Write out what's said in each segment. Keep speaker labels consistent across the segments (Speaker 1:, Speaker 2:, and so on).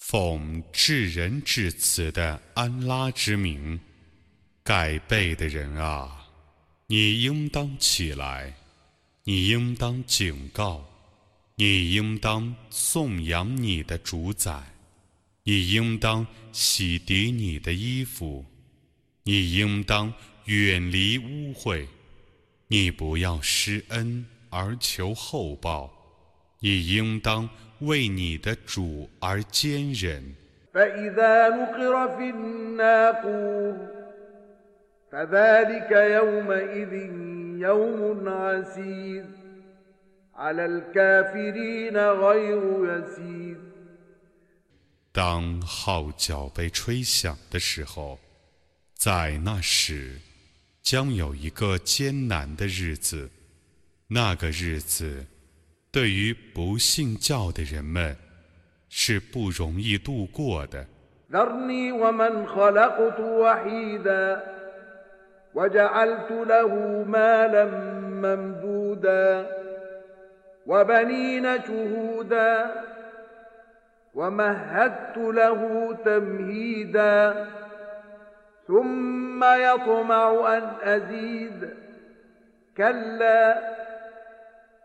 Speaker 1: 奉至仁至慈的安拉之名，盖被的人啊，你应当起来，你应当警告，你应当颂扬你的主宰，你应当洗涤你的衣服，你应当远离污秽，你不要施恩而求厚报，你应当。为你的主而坚忍。
Speaker 2: فإذا نقر في الناقور فذلك يومئذ يوم عسير على الكافرين غير يسير
Speaker 1: 当号角被吹响的时候，在那时将有一个艰难的日子，那个日子。 对于不信教的人们，是不容易度过的。
Speaker 2: ذرني ومن خلقت وحيدا وجعلت له مالا ممدودا وبنين شهودا ومهدت له تمهيدا ثم يطمع أن أزيد كلا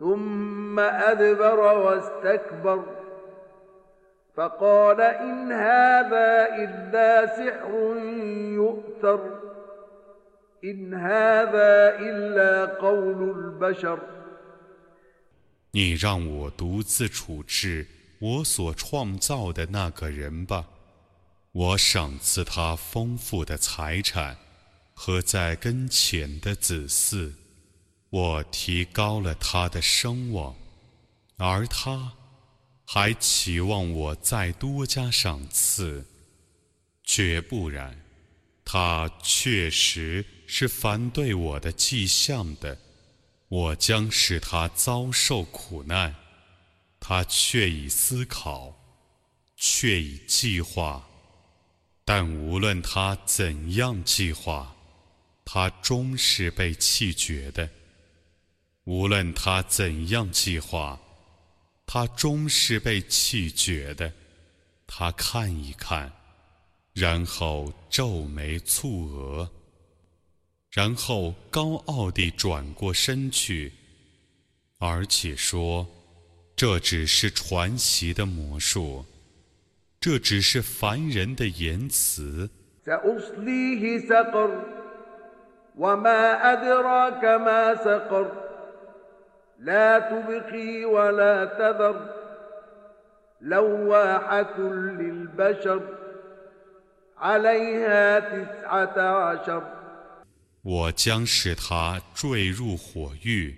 Speaker 2: ثم أدبر واستكبر فقال إن هذا إلا سحر يؤثر إن هذا إلا قول البشر
Speaker 1: 你让我独自处置我所创造的那个人吧，我赏赐他丰富的财产和在跟前的子嗣。 我提高了他的声望，而他还期望我再多加赏赐，绝不然，他确实是反对我的迹象的。我将使他遭受苦难，他却已思考，却已计划，但无论他怎样计划，他终是被弃绝的。无论他怎样计划，他终是被气绝的。他看一看，然后皱眉蹙额，然后高傲地转过身去，而且说：“这只是传奇的魔术，这只是凡人的言辞。”
Speaker 2: لا تبقي ولا تذر لواحة للبشر عليها تسعة عشر
Speaker 1: 我将使他坠入火狱，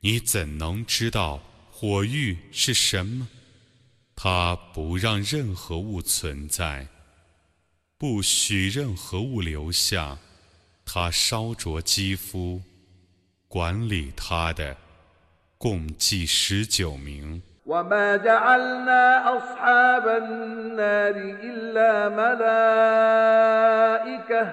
Speaker 1: 你怎能知道火狱是什么？他不让任何物存在，不许任何物留下，他烧灼肌肤，管理他的。 共计十九名。
Speaker 2: وما جعلنا أصحاب النار إلا ملائكة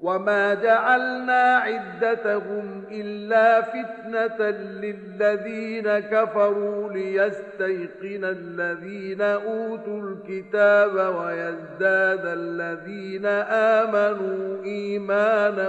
Speaker 2: وما جعلنا عدتهم إلا فتنة للذين كفروا ليستيقن الذين أوتوا الكتاب ويزداد الذين آمنوا إيمانا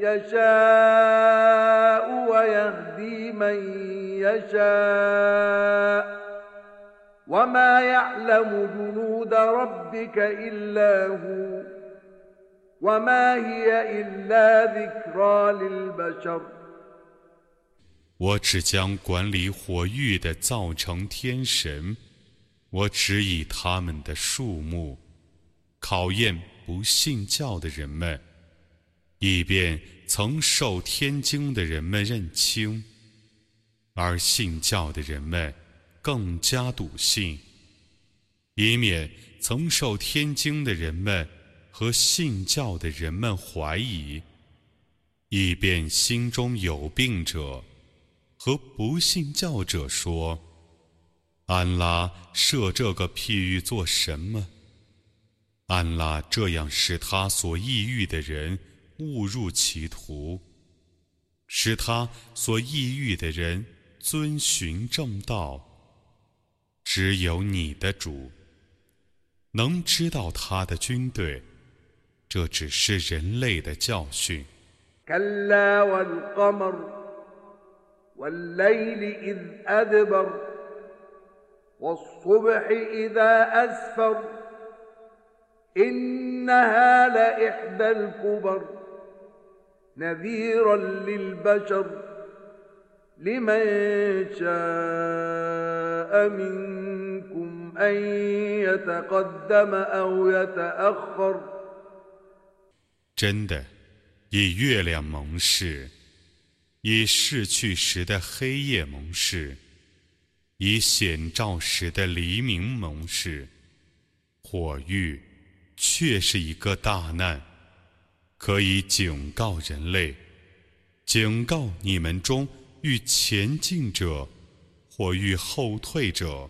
Speaker 2: يشاء ويهدي من يشاء
Speaker 1: 我只将管理火域的造成天神，我只以他们的数目考验不信教的人们， 以便曾受天经的人们认清，而信教的人们。更加笃信，以免曾受天经的人们和信教的人们怀疑，以便心中有病者和不信教者说：“安拉设这个譬喻做什么？安拉这样使他所抑郁的人误入歧途，使他所抑郁的人遵循正道。”只有你的主能知道他的军队，这只是人类的教训。真的，以月亮盟誓，以逝去时的黑夜盟誓，以显照时的黎明盟誓，火域却是一个大难，可以警告人类，警告你们中。欲前进者或欲后退者。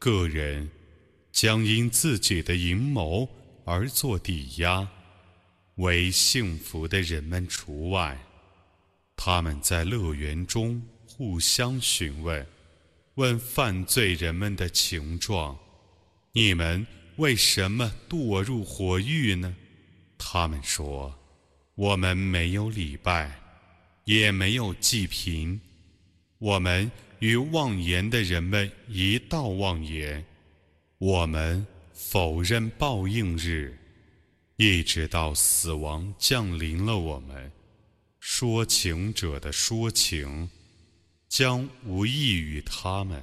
Speaker 1: 个人将因自己的阴谋而做抵押，为幸福的人们除外。他们在乐园中互相询问，问犯罪人们的情状：你们为什么堕入火狱呢？他们说。我们没有礼拜，也没有祭品。我们与妄言的人们一道妄言。我们否认报应日，一直到死亡降临了。我们说情者的说情将无益于他们。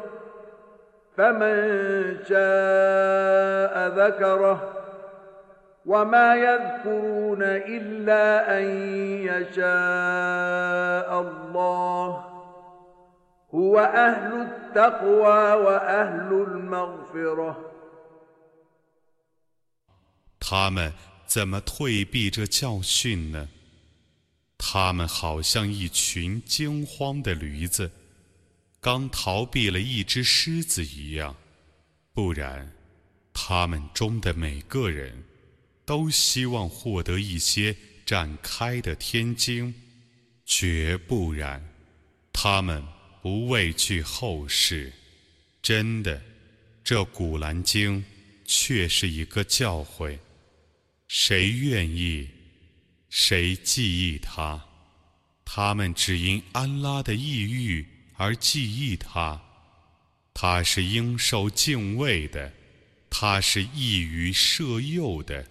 Speaker 2: فمن شاء ذكره وما يذكرون إلا أن يشاء الله هو أهل التقوى وأهل المغفرة
Speaker 1: 他们怎么退避这教训呢？他们好像一群惊慌的驴子， 刚逃避了一只狮子一样。不然，他们中的每个人都希望获得一些展开的天经，绝不然，他们不畏惧后世。真的，这《古兰经》却是一个教诲。谁愿意，谁记忆他，他们只因安拉的意欲而记忆他。他是应受敬畏的，他是易于摄诱的。